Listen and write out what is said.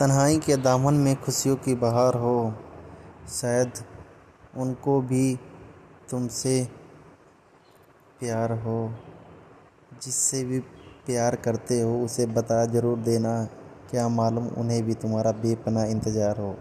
तन्हाई के दामन में खुशियों की बहार हो। शायद उनको भी तुमसे प्यार हो। जिससे भी प्यार करते हो, उसे बता ज़रूर देना। क्या मालूम उन्हें भी तुम्हारा बेपनाह इंतज़ार हो।